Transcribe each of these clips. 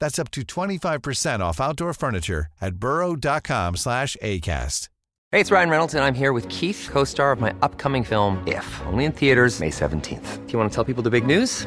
That's up to 25% off outdoor furniture at burrow.com/acast. Hey, it's Ryan Reynolds, and I'm here with Keith, co-star of my upcoming film If, only in theaters May 17th. Do you want to tell people the big news?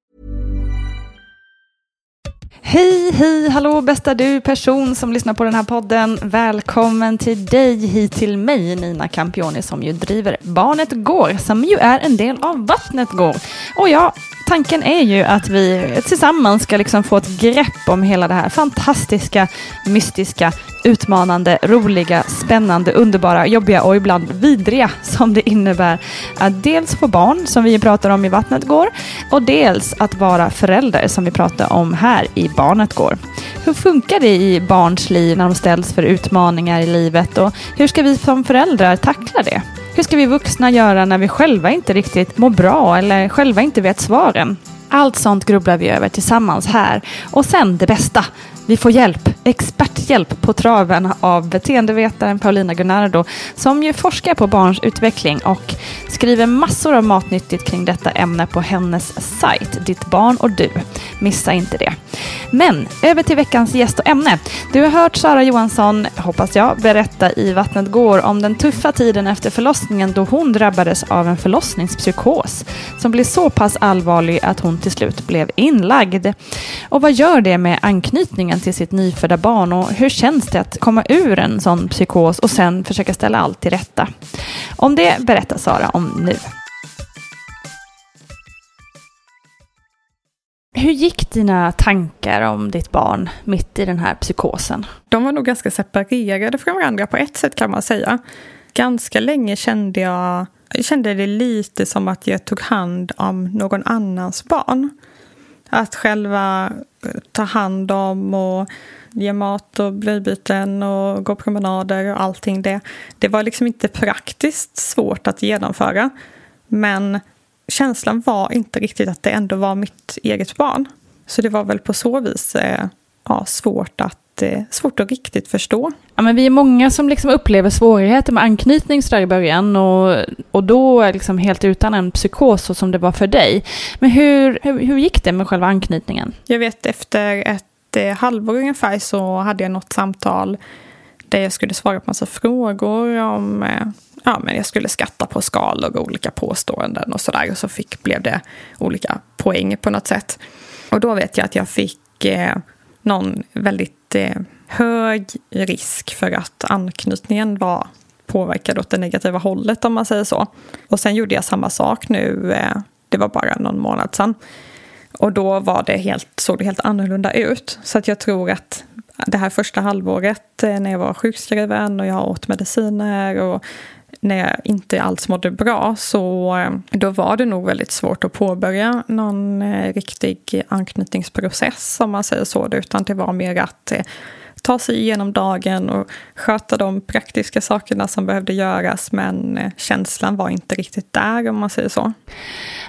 Hej, hej, hallå bästa du person som lyssnar på den här podden. Välkommen till dig hit till mig, Nina Campioni, som ju driver Barnet Går, som ju är en del av Vattnet Går. Och jag tanken är ju att vi tillsammans ska liksom få ett grepp om hela det här fantastiska, mystiska, utmanande, roliga, spännande, underbara, jobbiga och ibland vidriga som det innebär att dels få barn, som vi pratar om i Vattnet går, och dels att vara förälder, som vi pratar om här i Barnet går. Hur funkar det i barns liv när de ställs för utmaningar i livet och hur ska vi som föräldrar tackla det? Hur ska vi vuxna göra när vi själva inte riktigt mår bra eller själva inte vet svaren? Allt sånt grubblar vi över tillsammans här. Och sen det bästa, vi får hjälp, experthjälp på traven av beteendevetaren Paulina Gunnardo som ju forskar på barns utveckling och skriver massor av matnyttigt kring detta ämne på hennes sajt Ditt barn och du. Missa inte det. Men över till veckans gäst och ämne. Du har hört Sara Johansson, hoppas jag, berätta i Vattnet går om den tuffa tiden efter förlossningen då hon drabbades av en förlossningspsykos som blev så pass allvarlig att hon till slut blev inlagd. Och vad gör det med anknytningen till sitt nyfödda barn och hur känns det att komma ur en sån psykos och sen försöka ställa allt till rätta? Om det berättar Sara om nu. Hur gick dina tankar om ditt barn mitt i den här psykosen? De var nog ganska separerade från varandra på ett sätt kan man säga. Ganska länge kände jag, jag kände det lite som att jag tog hand om någon annans barn. Att själva eh, ta hand om och ge mat och blöjbyten och gå promenader och allting det. Det var liksom inte praktiskt svårt att genomföra. Men känslan var inte riktigt att det ändå var mitt eget barn. Så det var väl på så vis eh, ja, svårt, att, svårt att riktigt förstå. Ja, men vi är många som liksom upplever svårigheter med anknytning i början och, och då liksom helt utan en psykos så som det var för dig. Men hur, hur, hur gick det med själva anknytningen? Jag vet efter ett eh, halvår ungefär så hade jag något samtal där jag skulle svara på massa frågor om eh, ja, men jag skulle skatta på skalor och olika påståenden och sådär. Och så fick, blev det olika poäng på något sätt. Och då vet jag att jag fick eh, någon väldigt eh, hög risk för att anknytningen var påverkad åt det negativa hållet om man säger så. Och sen gjorde jag samma sak nu, eh, det var bara någon månad sedan. Och då var det helt, såg det helt annorlunda ut. Så att jag tror att det här första halvåret eh, när jag var sjukskriven och jag åt mediciner och när jag inte alls mådde bra så eh, då var det nog väldigt svårt att påbörja någon eh, riktig anknytningsprocess om man säger så. Utan det var mer att eh, ta sig igenom dagen och sköta de praktiska sakerna som behövde göras men känslan var inte riktigt där om man säger så.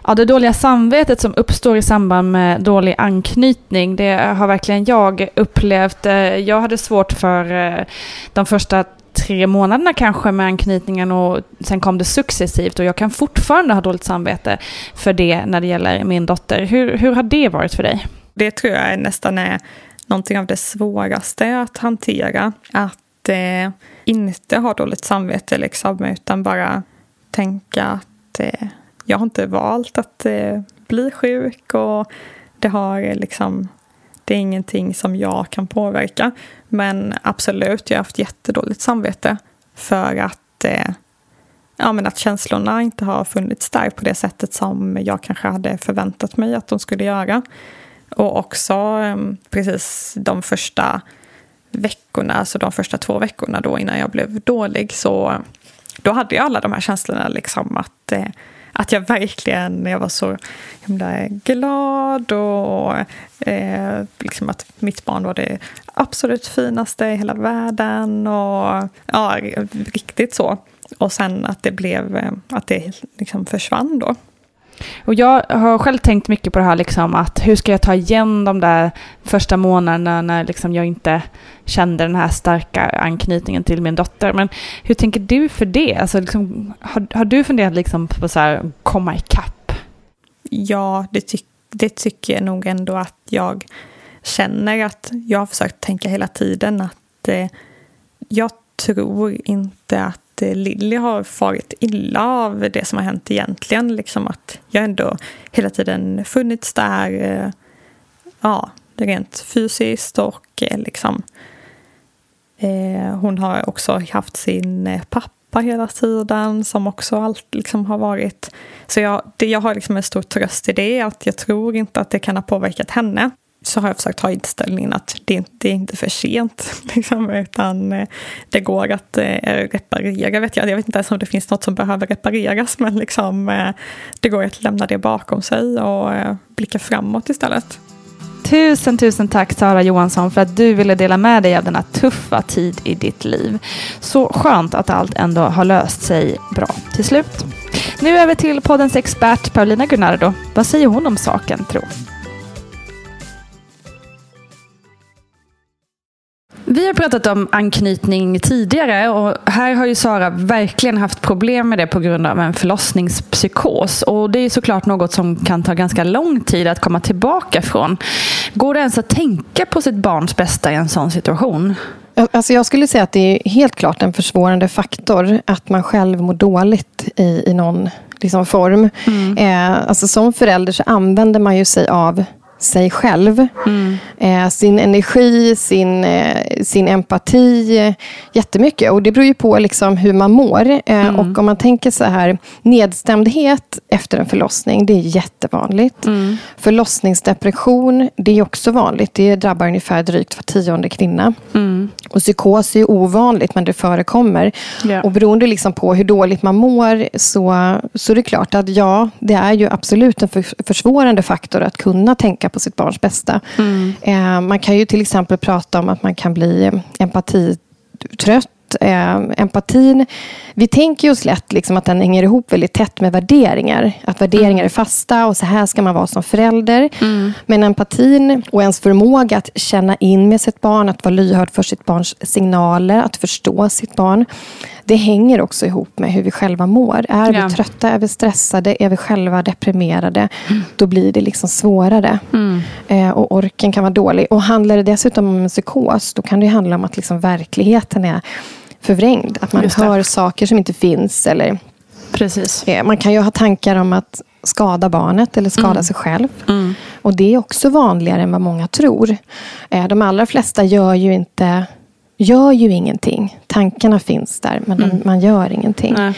Ja, det dåliga samvetet som uppstår i samband med dålig anknytning, det har verkligen jag upplevt. Jag hade svårt för de första tre månaderna kanske med anknytningen och sen kom det successivt och jag kan fortfarande ha dåligt samvete för det när det gäller min dotter. Hur, hur har det varit för dig? Det tror jag nästan är någonting av det svåraste att hantera. Att eh, inte ha dåligt samvete liksom, utan bara tänka att eh, jag har inte valt att eh, bli sjuk och det har eh, liksom det är ingenting som jag kan påverka. Men absolut, jag har haft jättedåligt samvete för att, eh, ja, men att känslorna inte har funnits där på det sättet som jag kanske hade förväntat mig att de skulle göra. Och också eh, precis de första veckorna, alltså de första två veckorna då innan jag blev dålig, så då hade jag alla de här känslorna liksom att eh, att jag verkligen jag var så himla glad och eh, liksom att mitt barn var det absolut finaste i hela världen. Och ja, riktigt så. Och sen att det blev, eh, att det liksom försvann då. Och jag har själv tänkt mycket på det här, liksom, att hur ska jag ta igen de där första månaderna när liksom jag inte kände den här starka anknytningen till min dotter. Men hur tänker du för det? Alltså, liksom, har, har du funderat liksom på att komma ikapp? Ja, det, ty det tycker jag nog ändå att jag känner att jag har försökt tänka hela tiden att eh, jag tror inte att Eh, Lilly har farit illa av det som har hänt egentligen. Liksom att jag ändå hela tiden funnits där, eh, ja, rent fysiskt och eh, liksom eh, hon har också haft sin pappa hela tiden som också allt liksom har varit... Så jag, det, jag har liksom en stor tröst i det, att jag tror inte att det kan ha påverkat henne så har jag försökt ha inställningen att det, det är inte för sent. Liksom, utan eh, det går att eh, reparera. Vet jag. jag vet inte ens om det finns något som behöver repareras. Men liksom, eh, det går att lämna det bakom sig och blicka framåt istället. Tusen, tusen tack Sara Johansson för att du ville dela med dig av denna tuffa tid i ditt liv. Så skönt att allt ändå har löst sig bra till slut. Nu över till poddens expert Paulina Gunnardo. Vad säger hon om saken, tro? Vi har pratat om anknytning tidigare och här har ju Sara verkligen haft problem med det på grund av en förlossningspsykos. Och det är såklart något som kan ta ganska lång tid att komma tillbaka från. Går det ens att tänka på sitt barns bästa i en sån situation? Alltså jag skulle säga att det är helt klart en försvårande faktor att man själv mår dåligt i, i någon liksom form. Mm. Eh, alltså som förälder så använder man ju sig av sig själv. Mm. Eh, sin energi, sin, eh, sin empati, eh, jättemycket. Och det beror ju på liksom hur man mår. Eh, mm. Och om man tänker så här, nedstämdhet efter en förlossning, det är jättevanligt. Mm. Förlossningsdepression, det är också vanligt. Det drabbar ungefär drygt var tionde kvinna. Mm. Och psykos är ovanligt, men det förekommer. Yeah. Och beroende liksom på hur dåligt man mår, så, så är det klart att ja, det är ju absolut en för, försvårande faktor att kunna tänka på sitt barns bästa. Mm. Eh, man kan ju till exempel prata om att man kan bli empatitrött eh, empatin, vi tänker oss lätt liksom att den hänger ihop väldigt tätt med värderingar. Att värderingar mm. är fasta och så här ska man vara som förälder. Mm. Men empatin och ens förmåga att känna in med sitt barn, att vara lyhörd för sitt barns signaler, att förstå sitt barn. Det hänger också ihop med hur vi själva mår. Är ja. vi trötta, är vi stressade, är vi själva deprimerade, mm. då blir det liksom svårare. Mm. Eh, och orken kan vara dålig. Och handlar det dessutom om en psykos, då kan det handla om att liksom verkligen är förvrängd. Att man hör saker som inte finns eller Precis. Eh, Man kan ju ha tankar om att skada barnet eller skada sig själv. Och det är också vanligare än vad många tror. Eh, De allra flesta gör ju inte gör ju ingenting. Tankarna finns där, men de, man gör ingenting. Nej.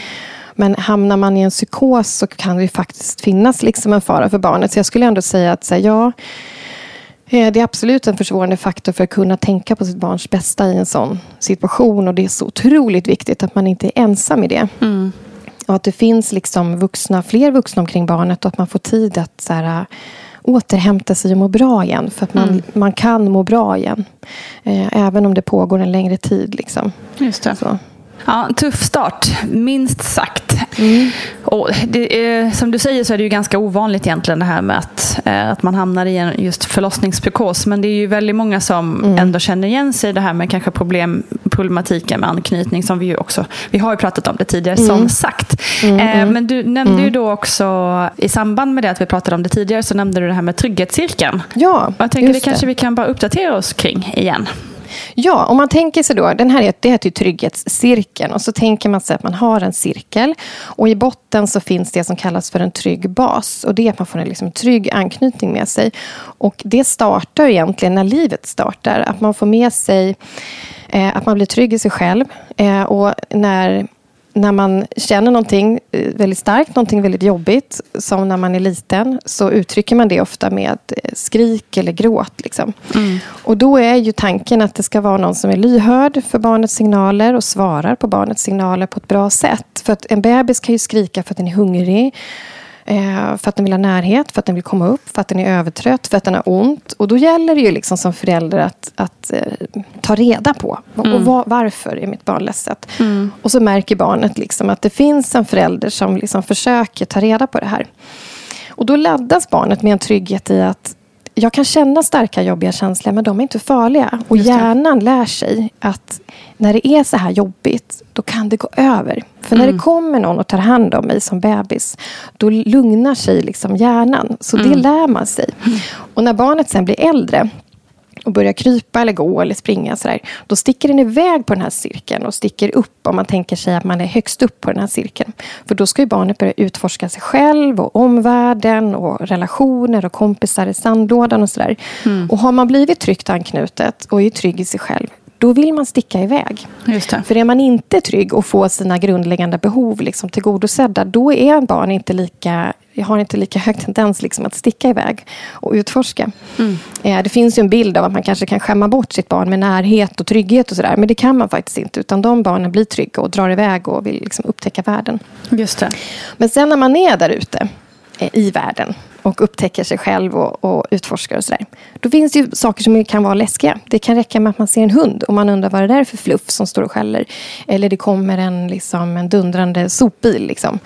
Men hamnar man i en psykos så kan det ju faktiskt finnas liksom en fara för barnet. Så jag skulle ändå säga att så här, ja, det är absolut en försvårande faktor för att kunna tänka på sitt barns bästa i en sån situation. Och det är så otroligt viktigt att man inte är ensam i det. Och att det finns liksom vuxna, fler vuxna omkring barnet och att man får tid att så här, återhämta sig och må bra igen. För att man, man kan må bra igen. Eh, även om det pågår en längre tid. Liksom. Just det. Så. Ja, tuff start, minst sagt. Och det är, som du säger så är det ju ganska ovanligt egentligen det här med att, eh, att man hamnar i en just förlossningspsykos. Men det är ju väldigt många som ändå känner igen sig i det här med kanske problem, problematiken med anknytning som vi ju också, vi har ju pratat om det tidigare som sagt. Eh, Men du nämnde ju då också i samband med det att vi pratade om det tidigare så nämnde du det här med trygghetscirkeln. Ja, Jag tänker det just kanske vi kan bara uppdatera oss kring igen. Ja, om man tänker sig då, den här det heter ju trygghetscirkeln. Och så tänker man sig att man har en cirkel. Och i botten så finns det som kallas för en trygg bas. Och det är att man får en liksom trygg anknytning med sig. Och det startar egentligen när livet startar. Att man får med sig eh, att man blir trygg i sig själv. Eh, och när när man känner någonting eh, väldigt starkt, någonting väldigt jobbigt, som när man är liten, så uttrycker man det ofta med eh, skrik eller gråt. Liksom. Och då är ju tanken att det ska vara någon som är lyhörd för barnets signaler och svarar på barnets signaler på ett bra sätt. För att en bebis kan ju skrika för att den är hungrig, eh, för att den vill ha närhet, för att den vill komma upp, för att den är övertrött, för att den har ont. Och då gäller det ju liksom som förälder att, att eh, ta reda på och va- varför är mitt barn ledset. Och så märker barnet liksom att det finns en förälder som liksom försöker ta reda på det här. Och då laddas barnet med en trygghet i att jag kan känna starka jobbiga känslor men de är inte farliga. Och hjärnan lär sig att när det är så här jobbigt då kan det gå över. För när det kommer någon och tar hand om mig som bebis då lugnar sig liksom hjärnan. Så det lär man sig. Och när barnet sen blir äldre och börjar krypa eller gå eller springa så där, då sticker den iväg på den här cirkeln och sticker upp om man tänker sig att man är högst upp på den här cirkeln. För då ska ju barnet börja utforska sig själv och omvärlden och relationer och kompisar i sandlådan och sådär. Och har man blivit tryggt anknutet och är trygg i sig själv, då vill man sticka iväg. Just det. För är man inte trygg och får sina grundläggande behov liksom tillgodosedda, då är barn inte lika, har inte lika hög tendens liksom att sticka iväg och utforska. Eh, Det finns ju en bild av att man kanske kan skämma bort sitt barn med närhet och trygghet och sådär. Men det kan man faktiskt inte. Utan de barnen blir trygga och drar iväg och vill liksom upptäcka världen. Just det. Men sen när man är där ute i världen och upptäcker sig själv och, och utforskar och sådär. Då finns det ju saker som kan vara läskiga. Det kan räcka med att man ser en hund och man undrar vad det där är för fluff som står och skäller. Eller det kommer en, liksom, en dundrande sopbil. Liksom.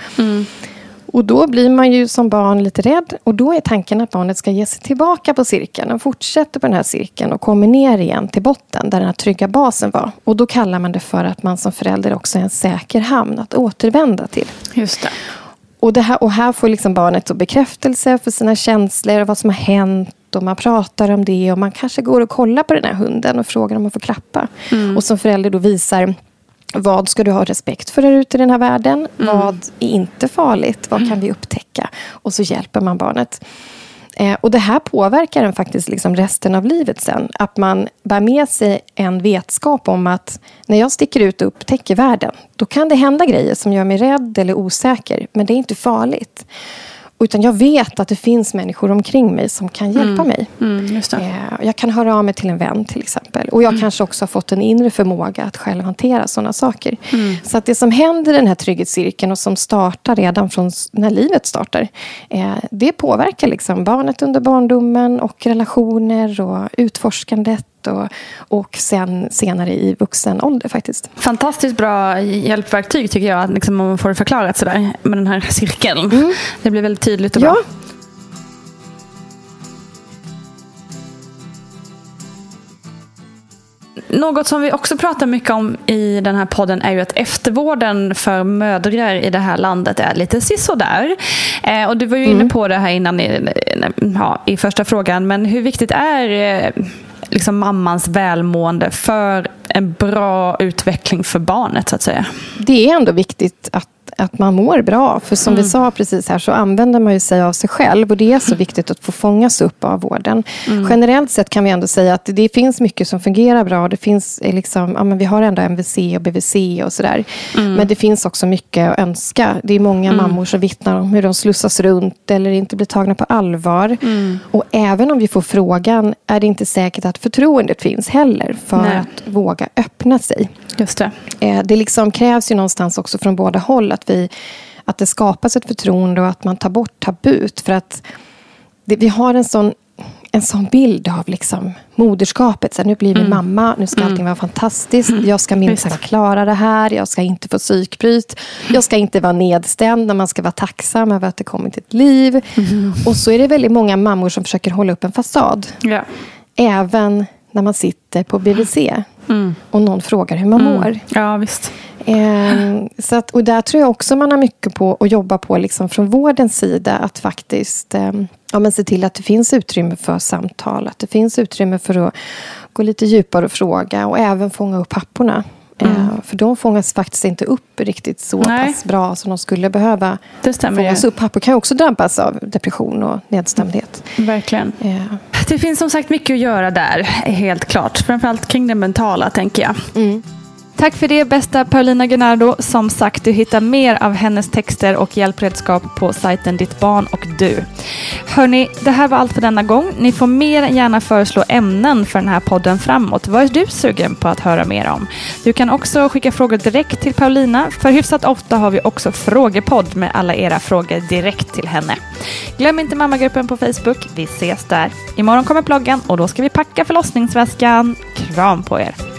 Och då blir man ju som barn lite rädd. Och då är tanken att barnet ska ge sig tillbaka på cirkeln. Och fortsätter på den här cirkeln och kommer ner igen till botten. Där den här trygga basen var. Och då kallar man det för att man som förälder också är en säker hamn att återvända till. Just det. Och, det här, och här får liksom barnet då bekräftelse för sina känslor och vad som har hänt. Och man pratar om det och man kanske går och kollar på den här hunden och frågar om att få klappa. Och som förälder då visar vad ska du ha respekt för där ute i den här världen? Vad är inte farligt? Vad kan vi upptäcka? Och så hjälper man barnet. Eh, och det här påverkar en faktiskt liksom resten av livet sen. Att man bär med sig en vetskap om att när jag sticker ut och upptäcker världen, då kan det hända grejer som gör mig rädd eller osäker. Men det är inte farligt. Utan jag vet att det finns människor omkring mig som kan hjälpa mig. Mm, just det. Eh, Jag kan höra av mig till en vän till exempel. Och jag kanske också har fått en inre förmåga att själv hantera sådana saker. Så att det som händer i den här trygghetscirkeln och som startar redan från när livet startar. eh, Det påverkar liksom barnet under barndomen och relationer och utforskandet. Och, och sen senare i vuxen ålder faktiskt. Fantastiskt bra hjälpverktyg tycker jag, liksom, om man får det förklarat sådär med den här cirkeln. Det blir väldigt tydligt och bra. Ja, Något som vi också pratar mycket om i den här podden är ju att eftervården för mödrar i det här landet är lite sisådär. Eh, och du var ju inne på det här innan i, ja, i första frågan, men hur viktigt är eh, liksom mammans välmående för en bra utveckling för barnet så att säga? det är ändå viktigt att, att man mår bra. För som vi sa precis här så använder man ju sig av sig själv. Och det är så viktigt att få fångas upp av vården. Generellt sett kan vi ändå säga att det finns mycket som fungerar bra. Det finns eh, liksom, ja, men vi har ändå MVC och BVC och sådär. Men det finns också mycket att önska. Det är många mammor som vittnar om hur de slussas runt eller inte blir tagna på allvar. Och även om vi får frågan är det inte säkert att förtroendet finns heller för Nej. att våga öppna sig. Just det. Eh, Det liksom krävs ju någonstans också från båda håll att, vi, att det skapas ett förtroende och att man tar bort tabut. För att det, vi har en sån, en sån bild av liksom moderskapet. Så här, nu blir vi mamma, nu ska allting vara fantastiskt. Jag ska minsann klara det här. Jag ska inte få psykbryt. Jag ska inte vara nedstämd när man ska vara tacksam över att det kommit ett liv. Och så är det väldigt många mammor som försöker hålla upp en fasad. Ja. Även när man sitter på BVC och någon frågar hur man mår. ja, visst. Eh, så att, och där tror jag också man har mycket på att jobba på liksom från vårdens sida. Att faktiskt eh, ja, men se till att det finns utrymme för samtal. Att det finns utrymme för att gå lite djupare och fråga. Och även fånga upp papporna. Eh, för de fångas faktiskt inte upp riktigt så Nej. pass bra som de skulle behöva Det stämmer fångas ju. upp. Pappor kan också drabbas av depression och nedstämdhet. Verkligen. Eh, det finns som sagt mycket att göra där, helt klart. Framförallt kring det mentala, tänker jag. Mm. Tack för det, bästa Paulina Gunnardo. Som sagt, du hittar mer av hennes texter och hjälpredskap på sajten Ditt barn och du. Hörni, det här var allt för denna gång. Ni får mer än gärna föreslå ämnen för den här podden framåt. Vad är du sugen på att höra mer om? Du kan också skicka frågor direkt till Paulina. För hyfsat ofta har vi också frågepodd med alla era frågor direkt till henne. Glöm inte mammagruppen på Facebook. Vi ses där. Imorgon kommer bloggen och då ska vi packa förlossningsväskan. Kram på er!